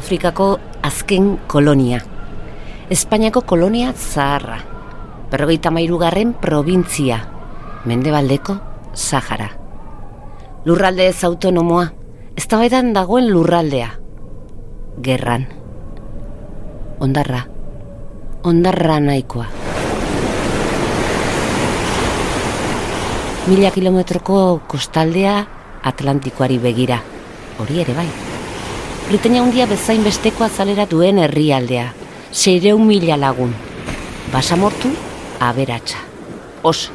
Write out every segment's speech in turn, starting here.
Afrikako azken kolonia. Espainiako kolonia zaharra. Berrogeita mairugarren provintzia. Mendebaldeko Sahara. Lurralde ez autonomoa. Ez dagoen lurraldea. Gerran. Ondarra. Ondarra nahikoa. Mila kilometroko kostaldea Atlantikoari begira. Hori ere bai. Britania hundia bezain besteko azalera duen herrialdea. Seireun mila lagun. Basamortu, aberatsa. Oso.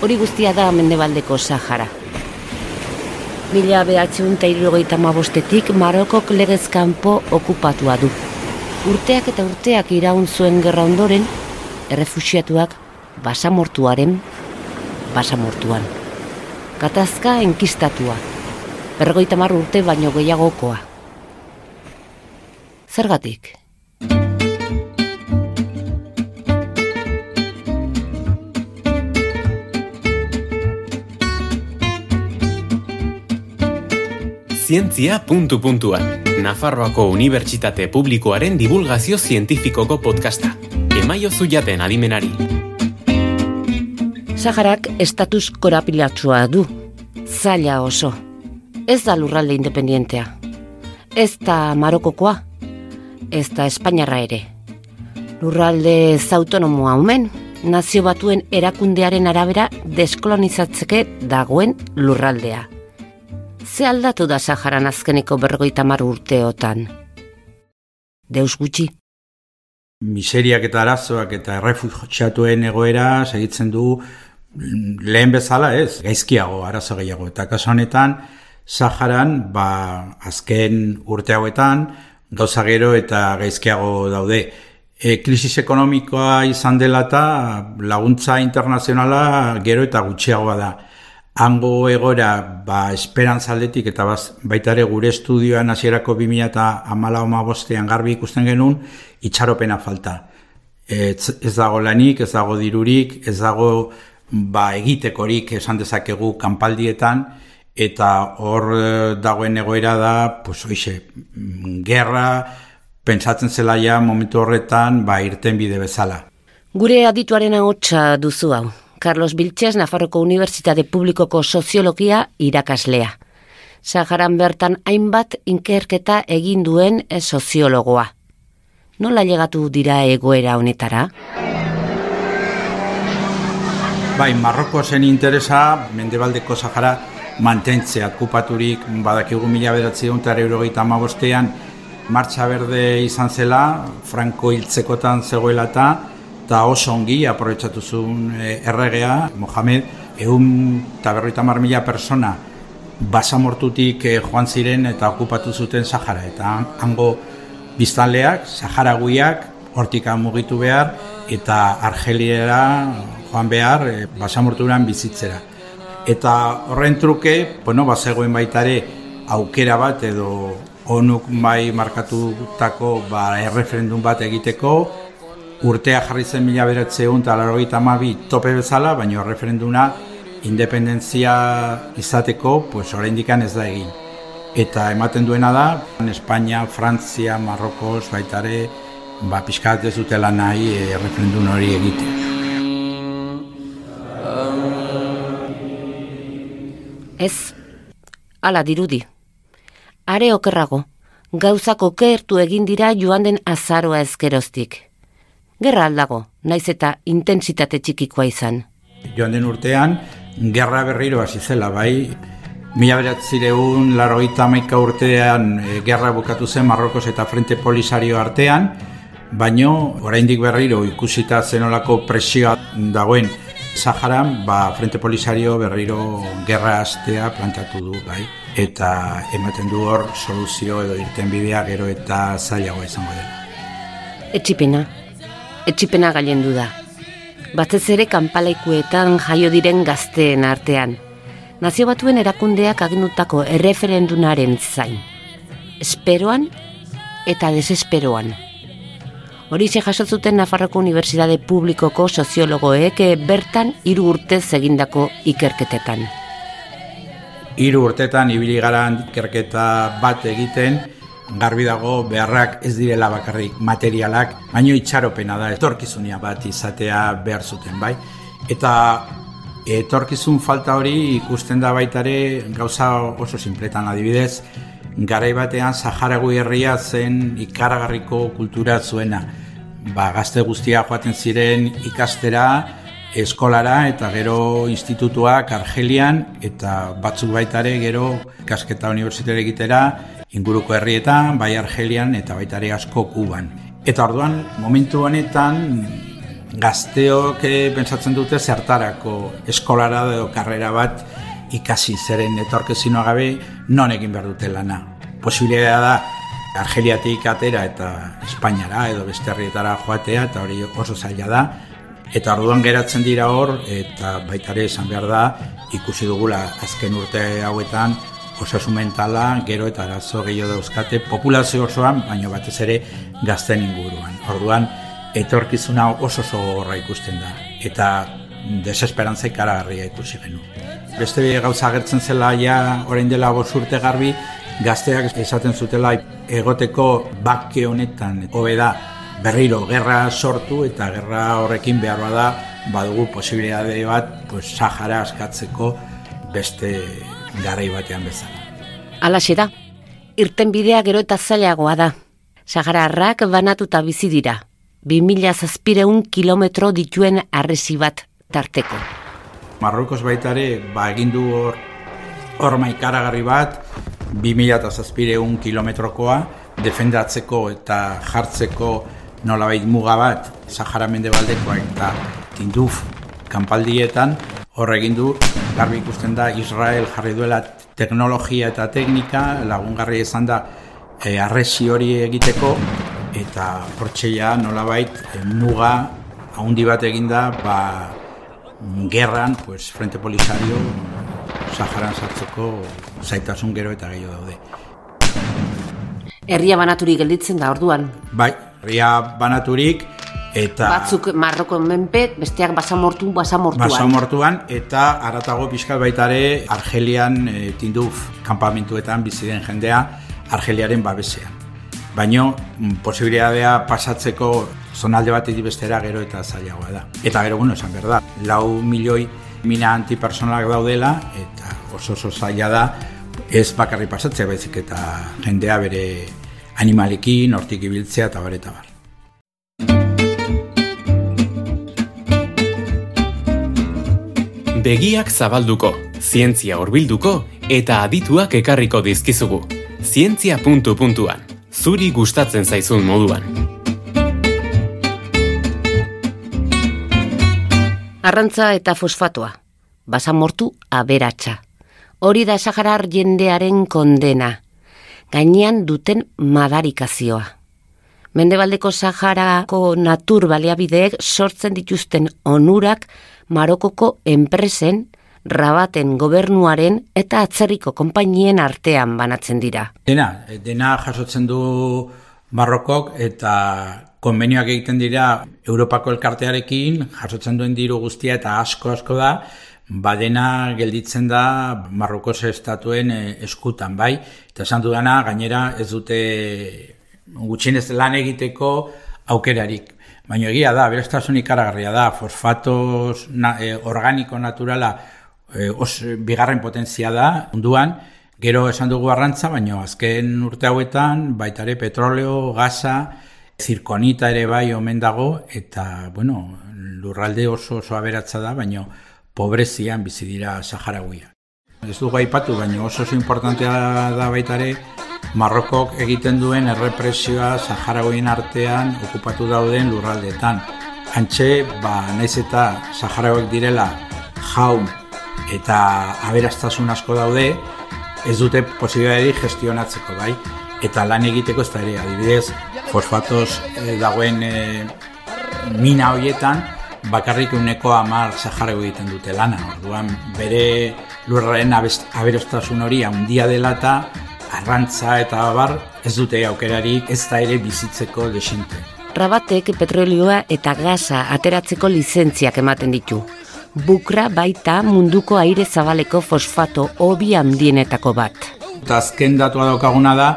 Hori guztia da mendebaldeko Sahara. Mila behatzeun eta irurogeita mabostetik Marokok legezkanpo okupatua du. Urteak eta urteak iraun zuen gerra ondoren, errefusiatuak basamortuaren basamortuan. Gatazka enkistatua. Berrogeita mar urte baino gehiagokoa. Zergatik? Zientzia puntu puntuan. Nafarroako Unibertsitate Publikoaren divulgazio zientifikoko podcasta. Emaio zuiaten adimenari. Saharak estatus korapilatsua du. Zaila oso. Ez da lurralde independientea. Ez da Marokokoa ez da Espainiarra ere. Lurralde ez autonomoa umen, nazio batuen erakundearen arabera deskolonizatzeke dagoen lurraldea. Ze aldatu da Saharan azkeneko bergoita mar urteotan? Deus gutxi? Miseriak eta arazoak eta errefugiatuen egoera segitzen du lehen bezala ez, gaizkiago arazo gehiago. Eta kaso honetan, Saharan, ba, azken urte hauetan, gauza gero eta gaizkiago daude. E, krisis ekonomikoa izan dela eta laguntza internazionala gero eta gutxiagoa da. Hango egora, ba, esperantzaldetik eta baz, baita ere gure estudioan hasierako 2000 eta amala oma bostean garbi ikusten genuen, itxaropena falta. Ez, ez dago lanik, ez dago dirurik, ez dago ba, egitekorik esan dezakegu kanpaldietan, eta hor eh, dagoen egoera da, pues, oixe, gerra, pentsatzen zela ja momentu horretan, ba, irten bide bezala. Gure adituaren ahotsa duzu hau. Carlos Biltxez, Nafarroko Unibertsitate Publikoko Soziologia irakaslea. Saharan bertan hainbat inkerketa egin duen soziologoa. Nola llegatu dira egoera honetara? Bai, Marroko zen interesa, Mendebaldeko Sahara, mantentzea okupaturik badakigu mila beratzi eta eurogeita amabostean martxa berde izan zela, Franco hiltzekotan zegoela eta eta oso ongi aprobetsatu zuen eh, erregea, Mohamed, egun eta berroita mar mila persona basamortutik eh, joan ziren eta okupatu zuten Sahara. Eta hango biztanleak, Saharaguiak, hortika mugitu behar eta Argeliera joan behar e, basamorturan bizitzera eta horren truke, bueno, bazegoen baita ere aukera bat edo onuk bai markatutako ba, erreferendum bat egiteko, urtea jarri zen mila beratzeun eta larogeita mabi tope bezala, baina referenduna independentzia izateko, pues dikan ez da egin. Eta ematen duena da, Espainia, Frantzia, Marrokos, baitare, ba, pixkat ez dutela nahi e, referendum hori egitea. Ala dirudi. Are okerrago, gauzako okertu egin dira joan den azaroa ezkeroztik. Gerra aldago, naiz eta intensitate txikikoa izan. Joan den urtean, gerra berriro hasi zela, bai, Mila beratzireun, laroita maika urtean, e, gerra bukatu zen Marrokos eta Frente Polisario artean, baino, oraindik berriro ikusita zenolako presioa dagoen Saharan, ba, Frente Polisario berriro gerra astea plantatu du, bai? Eta ematen du hor soluzio edo irten bidea gero eta zailagoa izango dela. Etxipena, etxipena galen du da. Batez ere kanpalaikuetan jaio diren gazteen artean. Nazio batuen erakundeak aginutako erreferendunaren zain. Esperoan eta desesperoan. Horixe jasotzuten Nafarroko Unibertsitate Publikoko soziologoek bertan hiru urtez egindako ikerketetan. Hiru urtetan ibili gara ikerketa bat egiten garbi dago beharrak ez direla bakarrik materialak, baino itxaropena da etorkizunia bat izatea behar zuten, bai? Eta etorkizun falta hori ikusten da baitare gauza oso simpletan adibidez, garai batean Saharagu herria zen ikaragarriko kultura zuena. Ba, gazte guztia joaten ziren ikastera, eskolara eta gero institutuak Argelian eta batzuk baitare gero kasketa unibertsitate egitera inguruko herrietan, bai Argelian eta baitare asko Kuban. Eta orduan, momentu honetan, gazteok eh, pentsatzen dute zertarako eskolara edo karrera bat ikasi zeren etorkezinoa gabe non egin behar dute lana. Posibilitatea da Argeliatik atera eta Espainiara edo beste herrietara joatea eta hori oso zaila da. Eta orduan geratzen dira hor eta baitare esan behar da ikusi dugula azken urte hauetan osasun mentala, gero eta arazo gehiago dauzkate populazio osoan, baino batez ere gazten inguruan. Orduan, etorkizuna oso zogorra ikusten da, eta desesperantza ikaragarria ikusi genu. Beste gauza agertzen zela ja orain dela urte garbi, gazteak esaten zutela egoteko bakke honetan hobe da berriro gerra sortu eta gerra horrekin behar bada badugu posibilitate bat pues, Sahara askatzeko beste garai batean bezala. Alaxe da, irten bidea gero eta zailagoa da. Sahararrak banatuta bizi dira. 2000 zazpireun kilometro dituen arresi bat tarteko. Marrokos baitare, ba egindu hor horma ikaragarri bat, 2000 zazpireun kilometrokoa, defendatzeko eta jartzeko nolabait muga bat, Sahara Mendebaldekoa eta Tinduf kanpaldietan, hor egin du, garbi ikusten da Israel jarri duela teknologia eta teknika, lagungarri izan da e, arresi hori egiteko, eta hortxeia nolabait e, muga haundi bat eginda, ba, gerran, pues, Frente Polisario, Saharan sartzeko zaitasun gero eta gehiago daude. Herria banaturik gelditzen da orduan. Bai, herria banaturik, Eta batzuk Marroko menpe, besteak basamortu, basamortuan. Basamortuan eta aratago pixkat baitare Argelian e, tinduf kanpamentuetan bizi den jendea Argeliaren babesean. Baino mm, posibilitatea pasatzeko zonalde batetik bestera gero eta zailagoa da. Eta gero bueno, esan berda, lau milioi mina antipersonalak daudela eta oso oso zaila da ez bakarri pasatzea baizik eta jendea bere animalekin, hortik ibiltzea eta bar eta bar. Begiak zabalduko, zientzia hurbilduko eta adituak ekarriko dizkizugu. Zientzia puntu puntuan, zuri gustatzen zaizun moduan. Arrantza eta fosfatoa, basamortu aberatsa. Hori da Saharar jendearen kondena, gainean duten madarikazioa. Mendebaldeko Saharako natur baliabideek sortzen dituzten onurak Marokoko enpresen, rabaten gobernuaren eta atzerriko konpainien artean banatzen dira. Dena, dena jasotzen du Marokok eta konbenioak egiten dira Europako elkartearekin, jasotzen duen diru guztia eta asko asko da, badena gelditzen da Marrokos estatuen eh, eskutan, bai? Eta esan dudana, gainera ez dute gutxinez lan egiteko aukerarik. Baina egia da, berestasun ikaragarria da, fosfatos na, e, organiko naturala e, os, bigarren potentzia da, munduan, gero esan dugu arrantza, baina azken urte hauetan, baitare petroleo, gaza, zirkonita ere bai omen dago, eta, bueno, lurralde oso oso aberatza da, baina pobrezian bizi dira Saharaguia. Ez dugu aipatu, baina oso oso importantea da baitare, Marrokok egiten duen errepresioa Saharagoien artean okupatu dauden lurraldetan. Antxe, ba, naiz eta Saharagoek direla jaun eta aberastasun asko daude, ez dute posibilitateari gestionatzeko, bai? Eta lan egiteko ez da ere, adibidez, fosfatos eh, dagoen eh, mina hoietan, bakarrik uneko amar Saharago egiten dute lana. Orduan, bere lurraren aberastasun hori handia dela eta arrantza eta bar ez dute aukerarik ez da ere bizitzeko desinte. Rabatek petrolioa eta gaza ateratzeko lizentziak ematen ditu. Bukra baita munduko aire zabaleko fosfato hobi handienetako bat. Eta azken datua daukaguna da,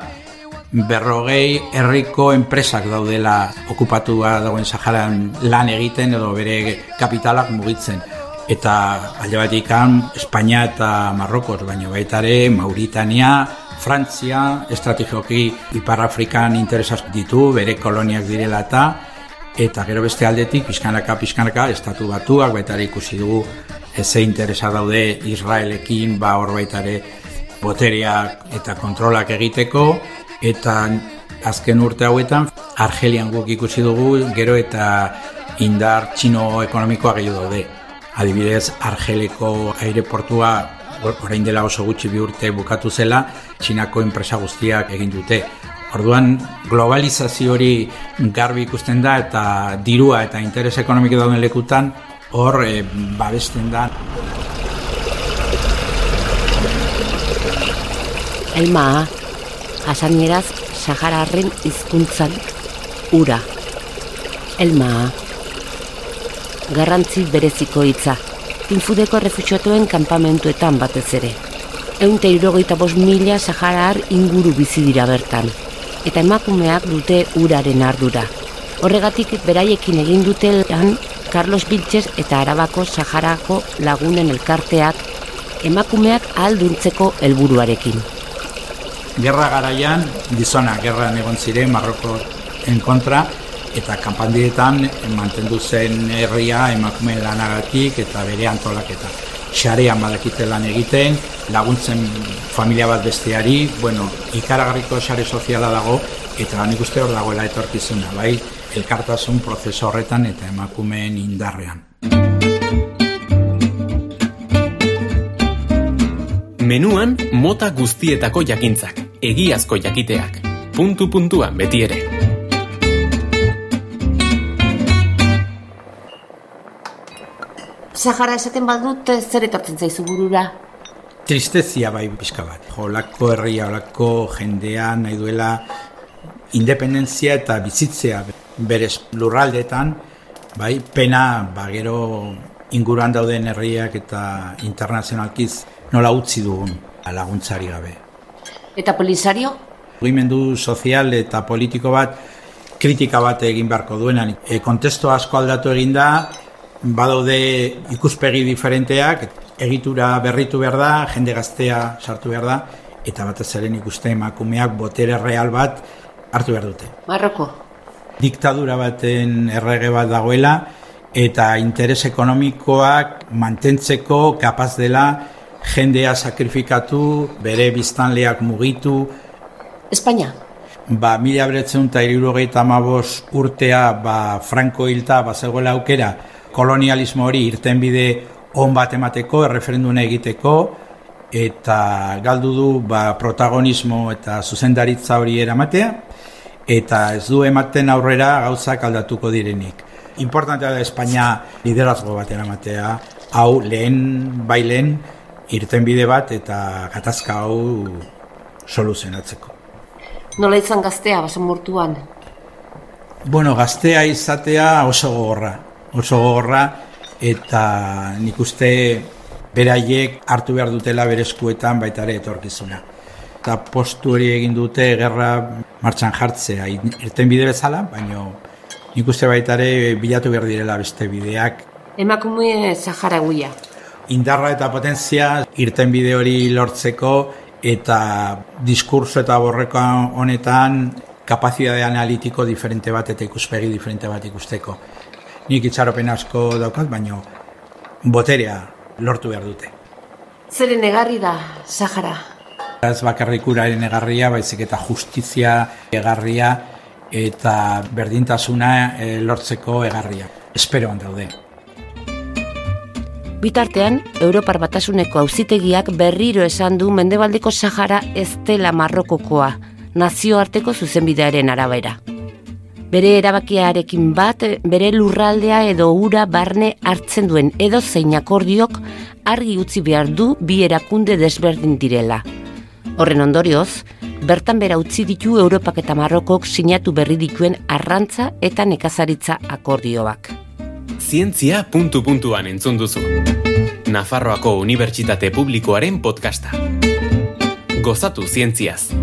berrogei herriko enpresak daudela okupatua dagoen Saharan lan egiten edo bere kapitalak mugitzen. Eta alde bat ikan, Espainia eta Marrokos, baina baita ere, Mauritania, Frantzia, estrategioki Ipar Afrikan interesak ditu, bere koloniak direla eta, eta gero beste aldetik, pizkanaka, pizkanaka, estatu batuak, baita ikusi dugu, eze interesa daude Israelekin, ba hor baita ere, botereak eta kontrolak egiteko, eta azken urte hauetan Argelian guk ikusi dugu gero eta indar txino ekonomikoa gehiago daude. Adibidez, Argeleko aireportua orain dela oso gutxi bi urte bukatu zela, txinako enpresa guztiak egin dute. Orduan, globalizazio hori garbi ikusten da eta dirua eta interes ekonomiko dauden lekutan hor e, babesten da. Elma, jasanieraz Sahararren hizkuntzan ura. Elma. Garrantzi bereziko hitza. Infudeko refutxotuen kanpamentuetan batez ere. Eunte irogeita bos mila Saharar inguru bizi dira bertan. Eta emakumeak dute uraren ardura. Horregatik beraiekin egin dute lan Carlos Biltxez eta Arabako Saharako lagunen elkarteak emakumeak alduntzeko helburuarekin gerra garaian gizona gerran egon ziren Marroko en kontra eta kanpandietan mantendu zen herria emakume lanagatik eta bere antolaketa. Xarean badakite lan egiten, laguntzen familia bat besteari, bueno, ikaragarriko xare soziala dago eta nik uste hor dagoela etorkizuna, bai, elkartasun prozeso horretan eta emakumeen indarrean. Menuan mota guztietako jakintzak, egiazko jakiteak, puntu puntuan beti ere. Sahara esaten badut zer etortzen zaizu burura? Tristezia bai pixka bat. Olako herria, olako jendea nahi duela independentzia eta bizitzea berez lurraldetan, bai, pena, ba, gero inguruan dauden herriak eta internazionalkiz nola utzi dugun laguntzari gabe. Eta polisario? Mugimendu sozial eta politiko bat kritika bat egin beharko duenan. E, kontesto asko aldatu egin da, badaude ikuspegi diferenteak, egitura berritu behar da, jende gaztea sartu behar da, eta bat ezaren ikuste emakumeak botere real bat hartu behar dute. Marroko? Diktadura baten errege bat dagoela, eta interes ekonomikoak mantentzeko kapaz dela jendea sakrifikatu, bere biztanleak mugitu. Espainia? Ba, mila beretzen eta irurogeita amabos urtea, ba, franko hilta, ba, aukera, kolonialismo hori irten bide on bat emateko, erreferenduna egiteko, eta galdu du ba, protagonismo eta zuzendaritza hori eramatea, eta ez du ematen aurrera gauzak aldatuko direnik. Importantea da Espainia liderazgo bat eramatea, hau lehen, bai lehen, irten bide bat eta gatazka hau soluzionatzeko. Nola izan gaztea, baso mortuan? Bueno, gaztea izatea oso gogorra. Oso gogorra eta nik uste beraiek hartu behar dutela berezkuetan baita ere etorkizuna. Eta postu hori egin dute gerra martxan jartzea irten bide bezala, baina nik uste baita ere bilatu behar direla beste bideak. Emakume Zahara guia indarra eta potentzia irten bide hori lortzeko eta diskurso eta borreko honetan kapazidade analitiko diferente bat eta ikuspegi diferente bat ikusteko. Nik itxaropen asko daukat, baino boterea lortu behar dute. Zeren egarri da, Sahara? Ez bakarrik uraren egarria, baizik eta justizia egarria eta berdintasuna eh, lortzeko egarria. Espero daude. Bitartean, Europar Batasuneko auzitegiak berriro esan du Mendebaldeko Sahara ez dela Marrokokoa, nazioarteko zuzenbidearen arabera. Bere erabakiarekin bat, bere lurraldea edo ura barne hartzen duen edo zein akordiok argi utzi behar du bi erakunde desberdin direla. Horren ondorioz, bertan bera utzi ditu Europak eta Marrokok sinatu berri dituen arrantza eta nekazaritza akordioak zientzia puntu puntuan entzun duzu. Nafarroako Unibertsitate Publikoaren podcasta. Gozatu zientziaz.